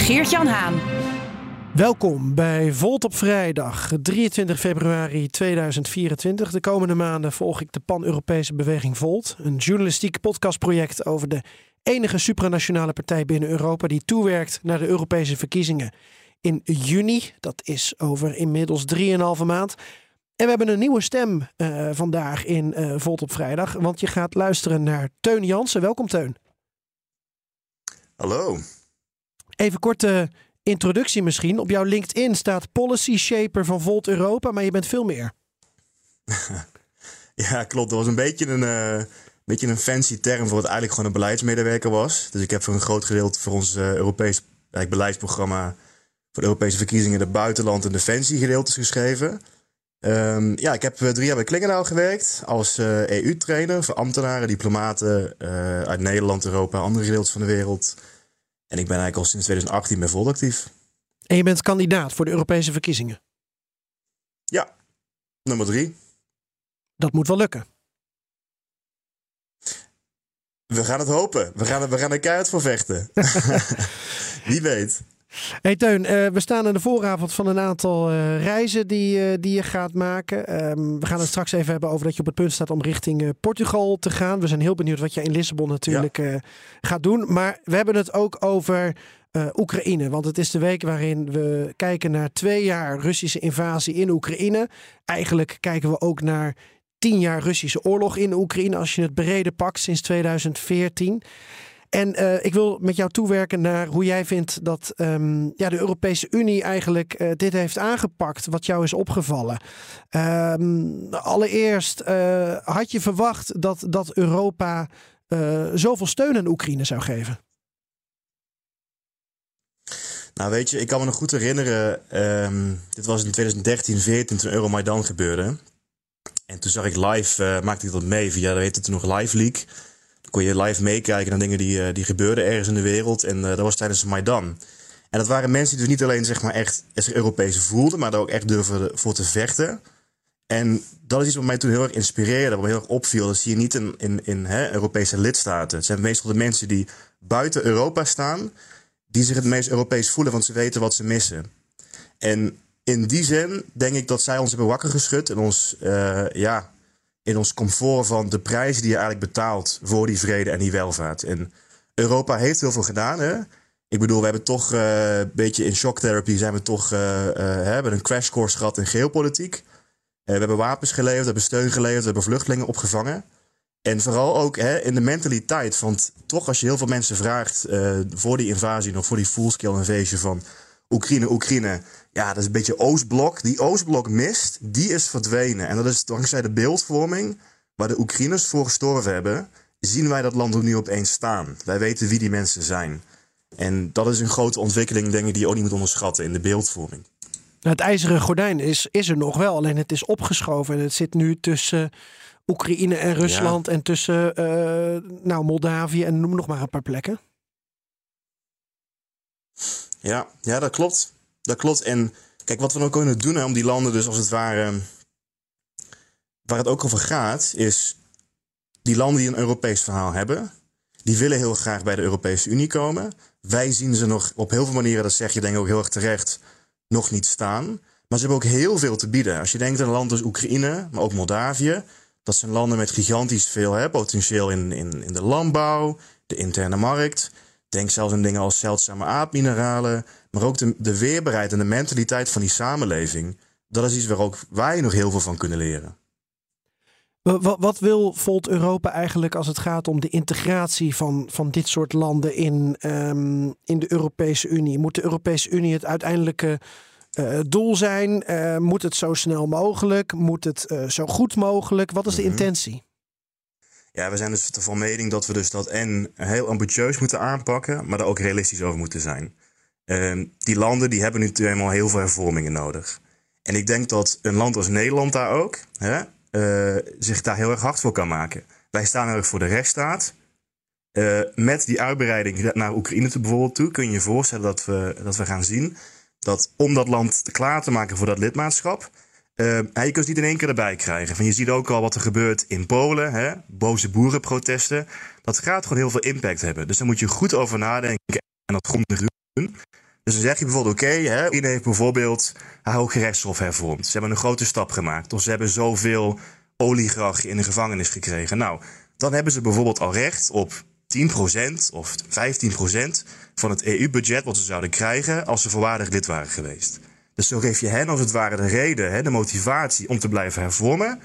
Geert-Jan Haan. Welkom bij Volt op vrijdag, 23 februari 2024. De komende maanden volg ik de Pan-Europese Beweging Volt, een journalistiek podcastproject over de enige supranationale partij binnen Europa die toewerkt naar de Europese verkiezingen in juni. Dat is over inmiddels 3,5 maand. En we hebben een nieuwe stem uh, vandaag in uh, Volt op vrijdag, want je gaat luisteren naar Teun Jansen. Welkom Teun. Hallo. Even korte introductie misschien. Op jouw LinkedIn staat Policy Shaper van Volt Europa, maar je bent veel meer. ja, klopt. Dat was een beetje een, uh, beetje een fancy term voor wat eigenlijk gewoon een beleidsmedewerker was. Dus ik heb voor een groot gedeelte voor ons uh, Europees beleidsprogramma voor de Europese verkiezingen de buitenland en defensie gedeeltes geschreven. Um, ja, ik heb drie jaar bij Klingendaal gewerkt als EU-trainer voor ambtenaren, diplomaten uit Nederland, Europa, andere gedeeltes van de wereld. En ik ben eigenlijk al sinds 2018 bij Volt actief. En je bent kandidaat voor de Europese verkiezingen? Ja, nummer drie. Dat moet wel lukken. We gaan het hopen. We gaan, we gaan er keihard voor vechten. Wie weet. Hey Teun, uh, we staan aan de vooravond van een aantal uh, reizen die, uh, die je gaat maken. Um, we gaan het straks even hebben over dat je op het punt staat om richting Portugal te gaan. We zijn heel benieuwd wat je in Lissabon natuurlijk ja. gaat doen. Maar we hebben het ook over Oekraïne. Want het is de week waarin we kijken naar twee jaar Russische invasie in Oekraïne. Eigenlijk kijken we ook naar tien jaar Russische oorlog in Oekraïne. Als je het brede pakt sinds 2014. En uh, ik wil met jou toewerken naar hoe jij vindt dat um, ja, de Europese Unie eigenlijk uh, dit heeft aangepakt, wat jou is opgevallen. Um, allereerst, uh, had je verwacht dat, dat Europa zoveel steun aan Oekraïne zou geven? Nou, weet je, ik kan me nog goed herinneren. Um, dit was in 2013, 14 toen Euromaidan gebeurde. En toen zag ik live, maakte ik dat mee via, dat heette toen nog Live kon je live meekijken naar dingen die, uh, die gebeurden ergens in de wereld. En uh, dat was tijdens Maidan. En dat waren mensen die dus niet alleen zeg maar, echt zich Europees voelden, maar daar ook echt durven voor te vechten. En dat is iets wat mij toen heel erg inspireerde, wat me heel erg opviel. Dat zie je niet in, in, in hè, Europese lidstaten. Het zijn meestal de mensen die buiten Europa staan, die zich het meest Europees voelen, want ze weten wat ze missen. En in die zin denk ik dat zij ons hebben wakker geschud en ons uh, ja, in ons comfort van de prijs die je eigenlijk betaalt voor die vrede en die welvaart. En Europa heeft heel veel gedaan. Hè? Ik bedoel, we hebben toch uh, een beetje in shocktherapy zijn we toch uh, uh, hebben een crashcourse gehad in geopolitiek. we hebben wapens geleverd, we hebben steun geleverd, we hebben vluchtelingen opgevangen. En vooral ook hè, in de mentaliteit. Want toch, als je heel veel mensen vraagt voor die invasie, nog voor die full-scale invasion van Oekraïne, Oekraïne. Ja, dat is een beetje Oostblok. Die Oostblok mist, die is verdwenen. En dat is dankzij de beeldvorming waar de Oekraïners voor gestorven hebben, zien wij dat land ook nu opeens staan. Wij weten wie die mensen zijn. En dat is een grote ontwikkeling, denk ik, die je ook niet moet onderschatten in de beeldvorming. Het ijzeren gordijn is, is er nog wel, alleen het is opgeschoven. En het zit nu tussen Oekraïne en Rusland ja. en tussen uh, nou, Moldavië en noem nog maar een paar plekken. Ja, ja, dat klopt. Dat klopt. En kijk, wat we nou kunnen doen hè, om die landen dus als het ware... Waar het ook over gaat, is die landen die een Europees verhaal hebben... die willen heel graag bij de Europese Unie komen. Wij zien ze nog op heel veel manieren, dat zeg je denk ik ook heel erg terecht, nog niet staan. Maar ze hebben ook heel veel te bieden. Als je denkt aan een land als Oekraïne, maar ook Moldavië... dat zijn landen met gigantisch veel hè, potentieel in, in, in de landbouw, de interne markt... Denk zelfs aan dingen als zeldzame aardmineralen, maar ook de, de weerbaarheid en de mentaliteit van die samenleving. Dat is iets waar ook wij nog heel veel van kunnen leren. Wat, wat wil Volt Europa eigenlijk als het gaat om de integratie van, van dit soort landen in, um, in de Europese Unie? Moet de Europese Unie het uiteindelijke uh, doel zijn? Uh, moet het zo snel mogelijk? Moet het uh, zo goed mogelijk? Wat is de -hmm. intentie? Ja, we zijn dus van mening dat we dus dat en heel ambitieus moeten aanpakken, maar er ook realistisch over moeten zijn. Ehm, die landen die hebben nu helemaal heel veel hervormingen nodig. En ik denk dat een land als Nederland daar ook hè, uh, zich daar heel erg hard voor kan maken. Wij staan erg voor de rechtsstaat. Uh, met die uitbreiding naar Oekraïne toe bijvoorbeeld toe, kun je je voorstellen dat we, dat we gaan zien dat om dat land klaar te maken voor dat lidmaatschap, uh, je kunt het niet in één keer erbij krijgen. Van je ziet ook al wat er gebeurt in Polen, hè, boze boerenprotesten. Dat gaat gewoon heel veel impact hebben. Dus daar moet je goed over nadenken en dat grondig doen. Dus dan zeg je bijvoorbeeld, oké, okay, heeft bijvoorbeeld haar Hooggerechtshof hervormd. Ze hebben een grote stap gemaakt. Of ze hebben zoveel oligarchen in de gevangenis gekregen. Nou, dan hebben ze bijvoorbeeld al recht op 10% of 15% van het EU-budget wat ze zouden krijgen als ze voorwaardig lid waren geweest. Dus zo geef je hen als het ware de reden, de motivatie om te blijven hervormen.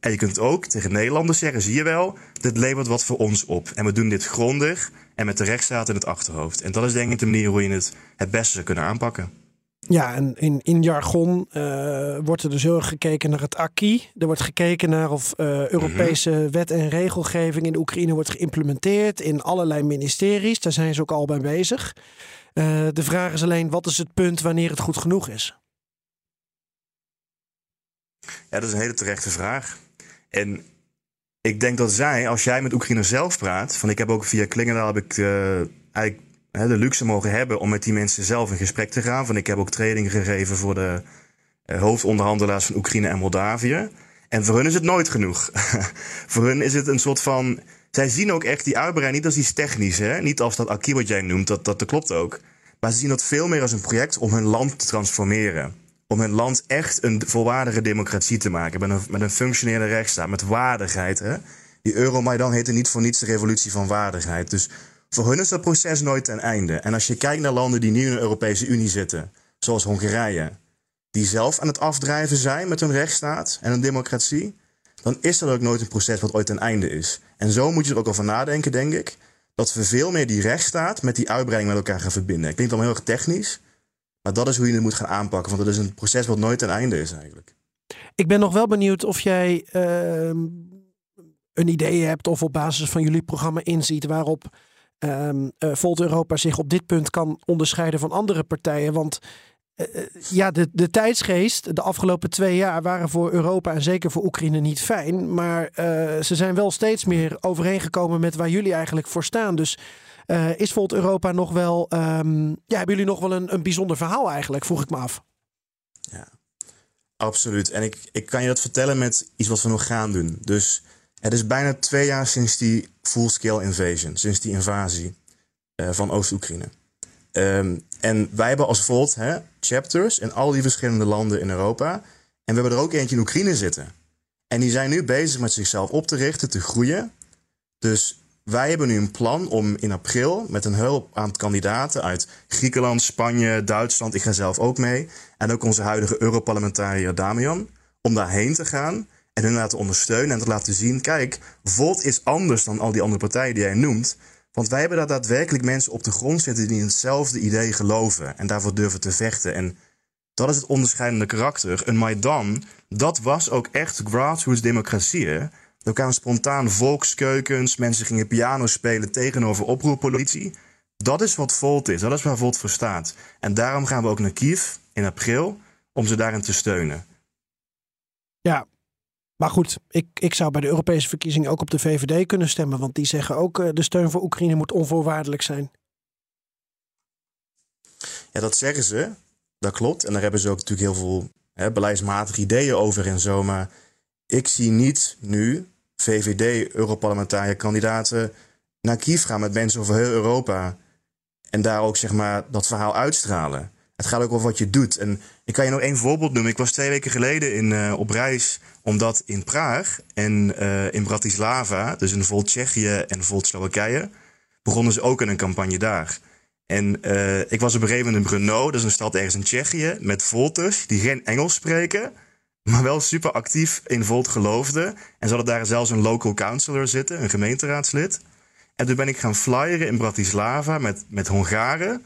En je kunt ook tegen Nederlanders zeggen: zie je wel, dit levert wat voor ons op. En we doen dit grondig en met de rechtsstaat in het achterhoofd. En dat is denk ik de manier hoe je het het beste zou kunnen aanpakken. Ja, en in, in jargon uh, wordt er dus heel erg gekeken naar het acquis. Er wordt gekeken naar of uh, Europese mm -hmm. wet en regelgeving in Oekraïne wordt geïmplementeerd in allerlei ministeries. Daar zijn ze ook al bij bezig. Uh, de vraag is alleen, wat is het punt wanneer het goed genoeg is? Ja, dat is een hele terechte vraag. En ik denk dat zij, als jij met Oekraïne zelf praat, van ik heb ook via Klingendaal heb ik eigenlijk de luxe mogen hebben om met die mensen zelf in gesprek te gaan. Van ik heb ook training gegeven voor de uh, hoofdonderhandelaars van Oekraïne en Moldavië. En voor hun is het nooit genoeg. voor hun is het een soort van. Zij zien ook echt die uitbreiding niet als iets technisch, hè? niet als dat acquis wat jij noemt, dat, dat, dat klopt ook. Maar ze zien dat veel meer als een project om hun land te transformeren. Om hun land echt een volwaardige democratie te maken. Met een, met een functionerende rechtsstaat, met waardigheid. Hè? Die Euromaidan heette niet voor niets de revolutie van waardigheid. Dus voor hun is dat proces nooit ten einde. En als je kijkt naar landen die nu in de Europese Unie zitten, zoals Hongarije, die zelf aan het afdrijven zijn met hun rechtsstaat en hun democratie, dan is dat ook nooit een proces wat ooit ten einde is. En zo moet je er ook over nadenken, denk ik, dat we veel meer die rechtsstaat met die uitbreiding met elkaar gaan verbinden. Klinkt allemaal heel erg technisch, maar dat is hoe je het moet gaan aanpakken, want dat is een proces wat nooit ten einde is eigenlijk. Ik ben nog wel benieuwd of jij uh, een idee hebt of op basis van jullie programma inziet waarop um, uh, Volt Europa zich op dit punt kan onderscheiden van andere partijen. Want uh, ja, de, de tijdsgeest de afgelopen twee jaar waren voor Europa en zeker voor Oekraïne niet fijn. Maar ze zijn wel steeds meer overeengekomen met waar jullie eigenlijk voor staan. Dus is Volt Europa nog wel. Um, ja, hebben jullie nog wel een, een bijzonder verhaal eigenlijk? Vroeg ik me af. Ja, absoluut. En ik, ik kan je dat vertellen met iets wat we nog gaan doen. Dus het is bijna twee jaar sinds die full-scale invasion, sinds die invasie uh, van Oost-Oekraïne. Um, en wij hebben als Volt hè, chapters in al die verschillende landen in Europa. En we hebben er ook eentje in Oekraïne zitten. En die zijn nu bezig met zichzelf op te richten, te groeien. Dus wij hebben nu een plan om in april met een heel aantal kandidaten uit Griekenland, Spanje, Duitsland, ik ga zelf ook mee. En ook onze huidige Europarlementariër Damian, om daarheen te gaan en hun laten ondersteunen en te laten zien: kijk, Volt is anders dan al die andere partijen die jij noemt. Want wij hebben daar daadwerkelijk mensen op de grond zitten die in hetzelfde idee geloven en daarvoor durven te vechten. En dat is het onderscheidende karakter. Een Maidan, dat was ook echt grassroots democratie. Er kwamen spontaan volkskeukens, mensen gingen piano spelen tegenover oproerpolitie. Dat is wat Volt is, dat is waar Volt voor staat. En daarom gaan we ook naar Kiev in april om ze daarin te steunen. Ja, maar goed, ik, ik zou bij de Europese verkiezingen ook op de VVD kunnen stemmen. Want die zeggen ook uh, de steun voor Oekraïne moet onvoorwaardelijk zijn. Ja, dat zeggen ze. Dat klopt. En daar hebben ze ook natuurlijk heel veel hè, beleidsmatige ideeën over en zo. Maar ik zie niet nu VVD-Europarlementariër kandidaten naar Kiev gaan met mensen over heel Europa. En daar ook zeg maar dat verhaal uitstralen. Het gaat ook over wat je doet. En ik kan je nog één voorbeeld noemen. Ik was twee weken geleden in, uh, op reis, omdat in Praag en uh, in Bratislava, dus in Volt Tsjechië en Volt Slowakije, begonnen ze ook een campagne daar. En uh, ik was op een gegeven moment in Brno, dat is een stad ergens in Tsjechië, met Volters die geen Engels spreken, maar wel super actief in Volt geloofden. En ze hadden daar zelfs een local councilor zitten, een gemeenteraadslid. En toen ben ik gaan flyeren in Bratislava met, met Hongaren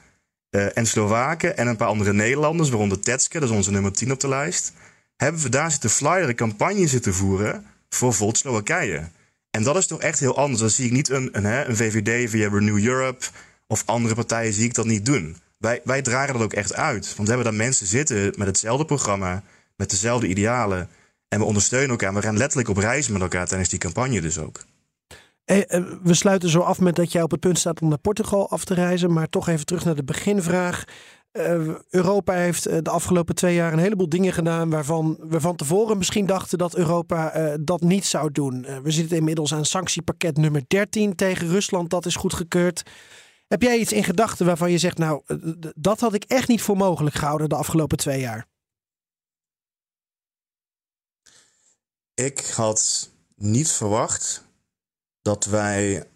uh, en Slowaken en een paar andere Nederlanders, waaronder Tetske, dat is onze nummer 10 op de lijst, hebben we daar zitten flyeren, campagne zitten voeren voor Volt Slowakije. En dat is toch echt heel anders. Dan zie ik niet een, een, een VVD via Renew Europe of andere partijen zie ik dat niet doen. wij, wij dragen dat ook echt uit. Want we hebben daar mensen zitten met hetzelfde programma, met dezelfde idealen. En we ondersteunen elkaar. We gaan letterlijk op reis met elkaar tijdens die campagne dus ook. Eh, eh, we sluiten zo af met dat jij op het punt staat om naar Portugal af te reizen. Maar toch even terug naar de beginvraag. Uh, Europa heeft de afgelopen twee jaar een heleboel dingen gedaan waarvan we van tevoren misschien dachten dat Europa dat niet zou doen. We zitten inmiddels aan sanctiepakket nummer 13 tegen Rusland, dat is goedgekeurd. Heb jij iets in gedachten waarvan je zegt, nou, dat had ik echt niet voor mogelijk gehouden de afgelopen twee jaar? Ik had niet verwacht dat wij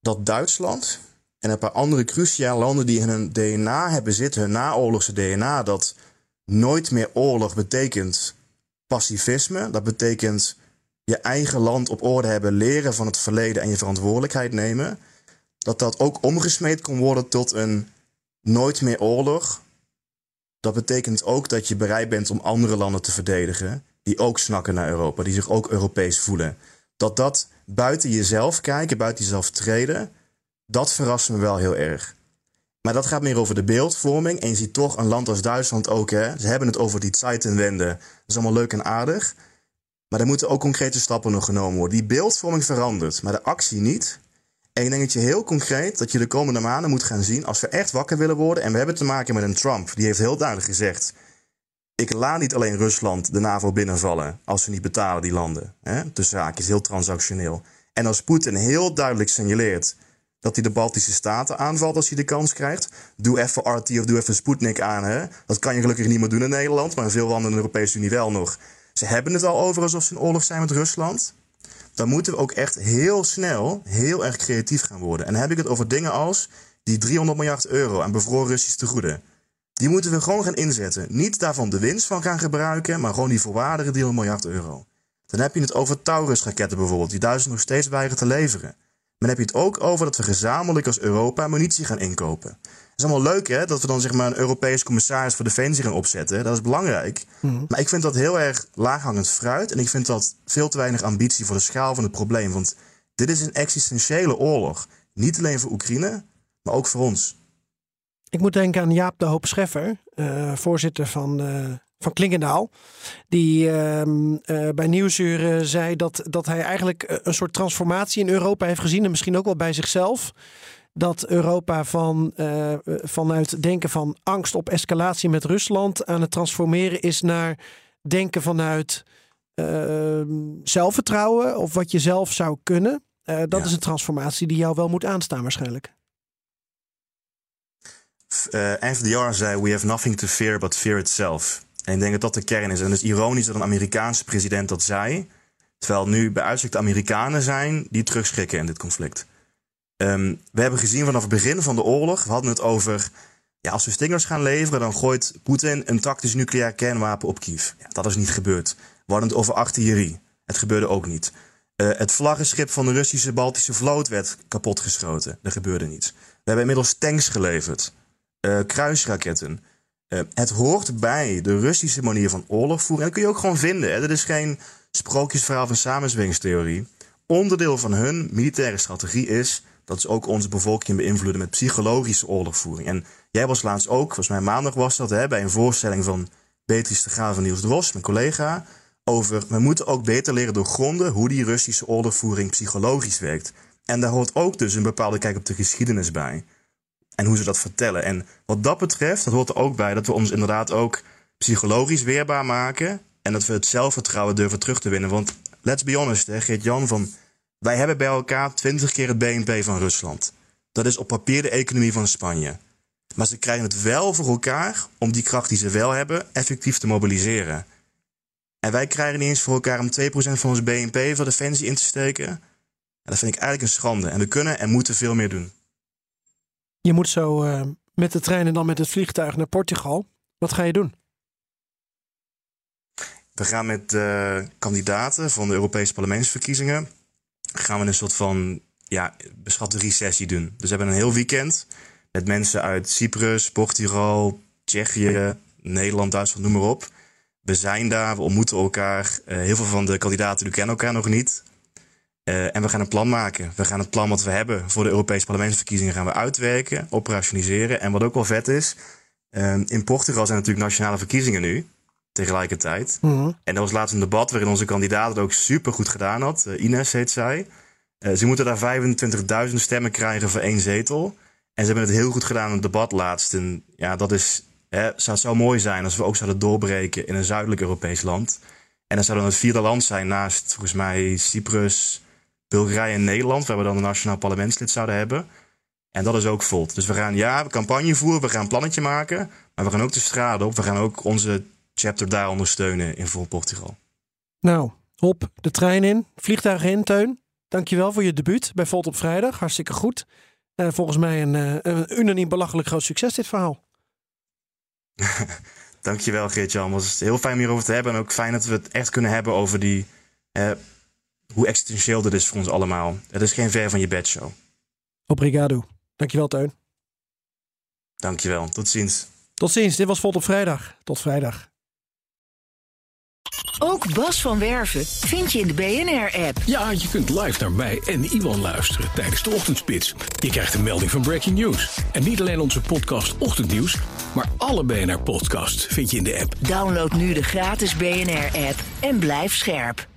dat Duitsland en een paar andere cruciale landen die in hun DNA hebben zitten, hun naoorlogse DNA, dat nooit meer oorlog betekent pacifisme. Dat betekent je eigen land op orde hebben, leren van het verleden en je verantwoordelijkheid nemen. Dat dat ook omgesmeed kon worden tot een nooit meer oorlog. Dat betekent ook dat je bereid bent om andere landen te verdedigen, die ook snakken naar Europa, die zich ook Europees voelen. Dat dat buiten jezelf kijken, buiten jezelf treden, dat verrast me wel heel erg. Maar dat gaat meer over de beeldvorming. En je ziet toch een land als Duitsland ook. Hè, ze hebben het over die Zeitenwende. Dat is allemaal leuk en aardig. Maar er moeten ook concrete stappen nog genomen worden. Die beeldvorming verandert, maar de actie niet. En ik denk dat je heel concreet, dat je de komende maanden moet gaan zien... als we echt wakker willen worden... en we hebben te maken met een Trump, die heeft heel duidelijk gezegd... ik laat niet alleen Rusland de NAVO binnenvallen... als ze niet betalen, die landen. Hè? De zaak is heel transactioneel. En als Poetin heel duidelijk signaleert dat hij de Baltische Staten aanvalt als hij de kans krijgt. Doe even RT of doe even Sputnik aan. Hè? Dat kan je gelukkig niet meer doen in Nederland, maar in veel landen in de Europese Unie wel nog. Ze hebben het al over alsof ze in oorlog zijn met Rusland. Dan moeten we ook echt heel snel heel erg creatief gaan worden. En dan heb ik het over dingen als die 300 miljard euro aan bevroren Russisch tegoeden. Die moeten we gewoon gaan inzetten. Niet daarvan de winst van gaan gebruiken, maar gewoon die voorwaardige 300 miljard euro. Dan heb je het over Taurus-raketten bijvoorbeeld, die Duitsland nog steeds weigeren te leveren. Maar dan heb je het ook over dat we gezamenlijk als Europa munitie gaan inkopen. Het is allemaal leuk hè, dat we dan zeg maar een Europees commissaris voor defensie gaan opzetten. Dat is belangrijk. Mhm. Maar ik vind dat heel erg laaghangend fruit. En ik vind dat veel te weinig ambitie voor de schaal van het probleem. Want dit is een existentiële oorlog. Niet alleen voor Oekraïne, maar ook voor ons. Ik moet denken aan Jaap de Hoop Scheffer, uh, voorzitter van uh, van Klingendaal. Die uh, uh, bij Nieuwsuur zei dat, dat hij eigenlijk eh, een soort transformatie in Europa heeft gezien. En misschien ook wel bij zichzelf. Dat Europa van, vanuit denken van angst op escalatie met Rusland aan het transformeren is naar denken vanuit ehm, zelfvertrouwen of wat je zelf zou kunnen. dat is een transformatie die jou wel moet aanstaan waarschijnlijk. FDR zei: We have nothing to fear but fear itself. En ik denk dat dat de kern is. En het is ironisch dat een Amerikaanse president dat zei. Terwijl nu bij uitstek de Amerikanen zijn die terugschrikken in dit conflict. Um, we hebben gezien vanaf het begin van de oorlog, we hadden het over. Ja, als we stingers gaan leveren, dan gooit Poetin een tactisch nucleair kernwapen op Kiev. Dat is niet gebeurd. We hadden het over artillerie. Het gebeurde ook niet. Uh, het vlaggenschip van de Russische Baltische vloot werd kapotgeschoten. Dat gebeurde niet. We hebben inmiddels tanks geleverd. Uh, kruisraketten. Uh, het hoort bij de Russische manier van oorlog voeren. En dat kun je ook gewoon vinden. Hè. Dat is geen sprookjesverhaal van samenzweringstheorie. Onderdeel van hun militaire strategie is dat ze ook onze bevolking beïnvloeden met psychologische oorlogvoering. En jij was laatst ook, volgens mij maandag was dat, hè, bij een voorstelling van Beatrice de Graaf van Niels Dros, mijn collega, over we moeten ook beter leren doorgronden hoe die Russische oorlogvoering psychologisch werkt. En daar hoort ook dus een bepaalde kijk op de geschiedenis bij en hoe ze dat vertellen. En wat dat betreft, dat hoort er ook bij dat we ons inderdaad ook psychologisch weerbaar maken. En dat we het zelfvertrouwen durven terug te winnen. Want let's be honest, hè, Geert-Jan, van wij hebben bij elkaar 20 keer het BNP van Rusland. Dat is op papier de economie van Spanje. Maar ze krijgen het wel voor elkaar om die kracht die ze wel hebben effectief te mobiliseren. En wij krijgen niet eens voor elkaar om 2% van ons BNP voor defensie in te steken. En dat vind ik eigenlijk een schande. En we kunnen en moeten veel meer doen. Je moet zo uh, met de trein en dan met het vliegtuig naar Portugal. Wat ga je doen? We gaan met uh, kandidaten van de Europese parlementsverkiezingen. gaan we een soort van ja, beschatte recessie doen. Dus we hebben een heel weekend met mensen uit Cyprus, Portugal, Tsjechië, Nederland, Duitsland, noem maar op. We zijn daar, we ontmoeten elkaar. Uh, heel veel van de kandidaten die kennen elkaar nog niet. Uh, en we gaan een plan maken. We gaan het plan wat we hebben voor de Europese parlementsverkiezingen gaan we uitwerken, operationaliseren. En wat ook wel vet is, uh, in Portugal zijn natuurlijk nationale verkiezingen nu, tegelijkertijd. Mhm. En er was laatst een debat waarin onze kandidaat het ook super goed gedaan had. Uh, Ines heet zij. ze moeten daar 25.000 stemmen krijgen voor één zetel. En ze hebben het heel goed gedaan in het debat laatst. En ja, dat is, hè, zou zo mooi zijn als we ook zouden doorbreken in een zuidelijk Europees land. En dat zou dan het vierde land zijn naast volgens mij Cyprus, Bulgarije en Nederland, waar we dan een nationaal parlementslid zouden hebben. En dat is ook Volt. Dus we gaan ja, campagne voeren, we gaan een plannetje maken, maar we gaan ook de straat op. We gaan ook onze chapter daar ondersteunen in Volt Portugal. Nou, hop, de trein in, vliegtuig in, Teun. Dankjewel voor je debuut bij Volt op vrijdag. Hartstikke goed. Uh, volgens mij een, uh, een unaniem belachelijk groot succes dit verhaal. Dankjewel Geert-Jan. Het was heel fijn om hierover te hebben. En ook fijn dat we het echt kunnen hebben over die, eh, hoe existentieel dit is voor ons allemaal. Het is geen ver van je bedshow. Obrigado. Dankjewel Teun. Dankjewel. Tot ziens. Tot ziens. Dit was Volt op vrijdag. Tot vrijdag. Ook Bas van Werven vind je in de BNR-app. Ja, je kunt live naar mij en Iwan luisteren tijdens de ochtendspits. Je krijgt een melding van Breaking News. En niet alleen onze podcast Ochtendnieuws, maar alle BNR-podcasts vind je in de app. Download nu de gratis BNR-app en blijf scherp.